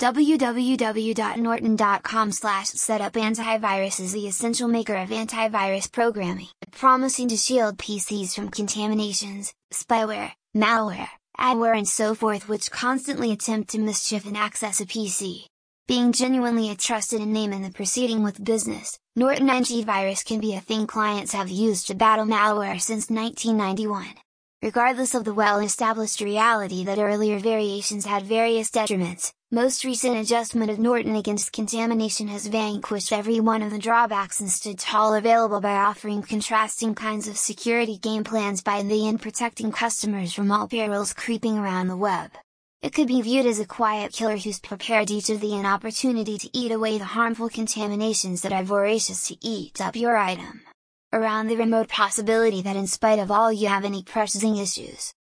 www.norton.com slash setup is the essential maker of antivirus programming, promising to shield PCs from contaminations, spyware, malware, adware and so forth which constantly attempt to mischief and access a PC. Being genuinely a trusted name in the proceeding with business, Norton Antivirus can be a thing clients have used to battle malware since 1991. Regardless of the well-established reality that earlier variations had various detriments, most recent adjustment of Norton against contamination has vanquished every one of the drawbacks and stood tall available by offering contrasting kinds of security game plans by the end protecting customers from all perils creeping around the web. It could be viewed as a quiet killer who's prepared each of the an opportunity to eat away the harmful contaminations that are voracious to eat up your item. Around the remote possibility that in spite of all you have any pressing issues,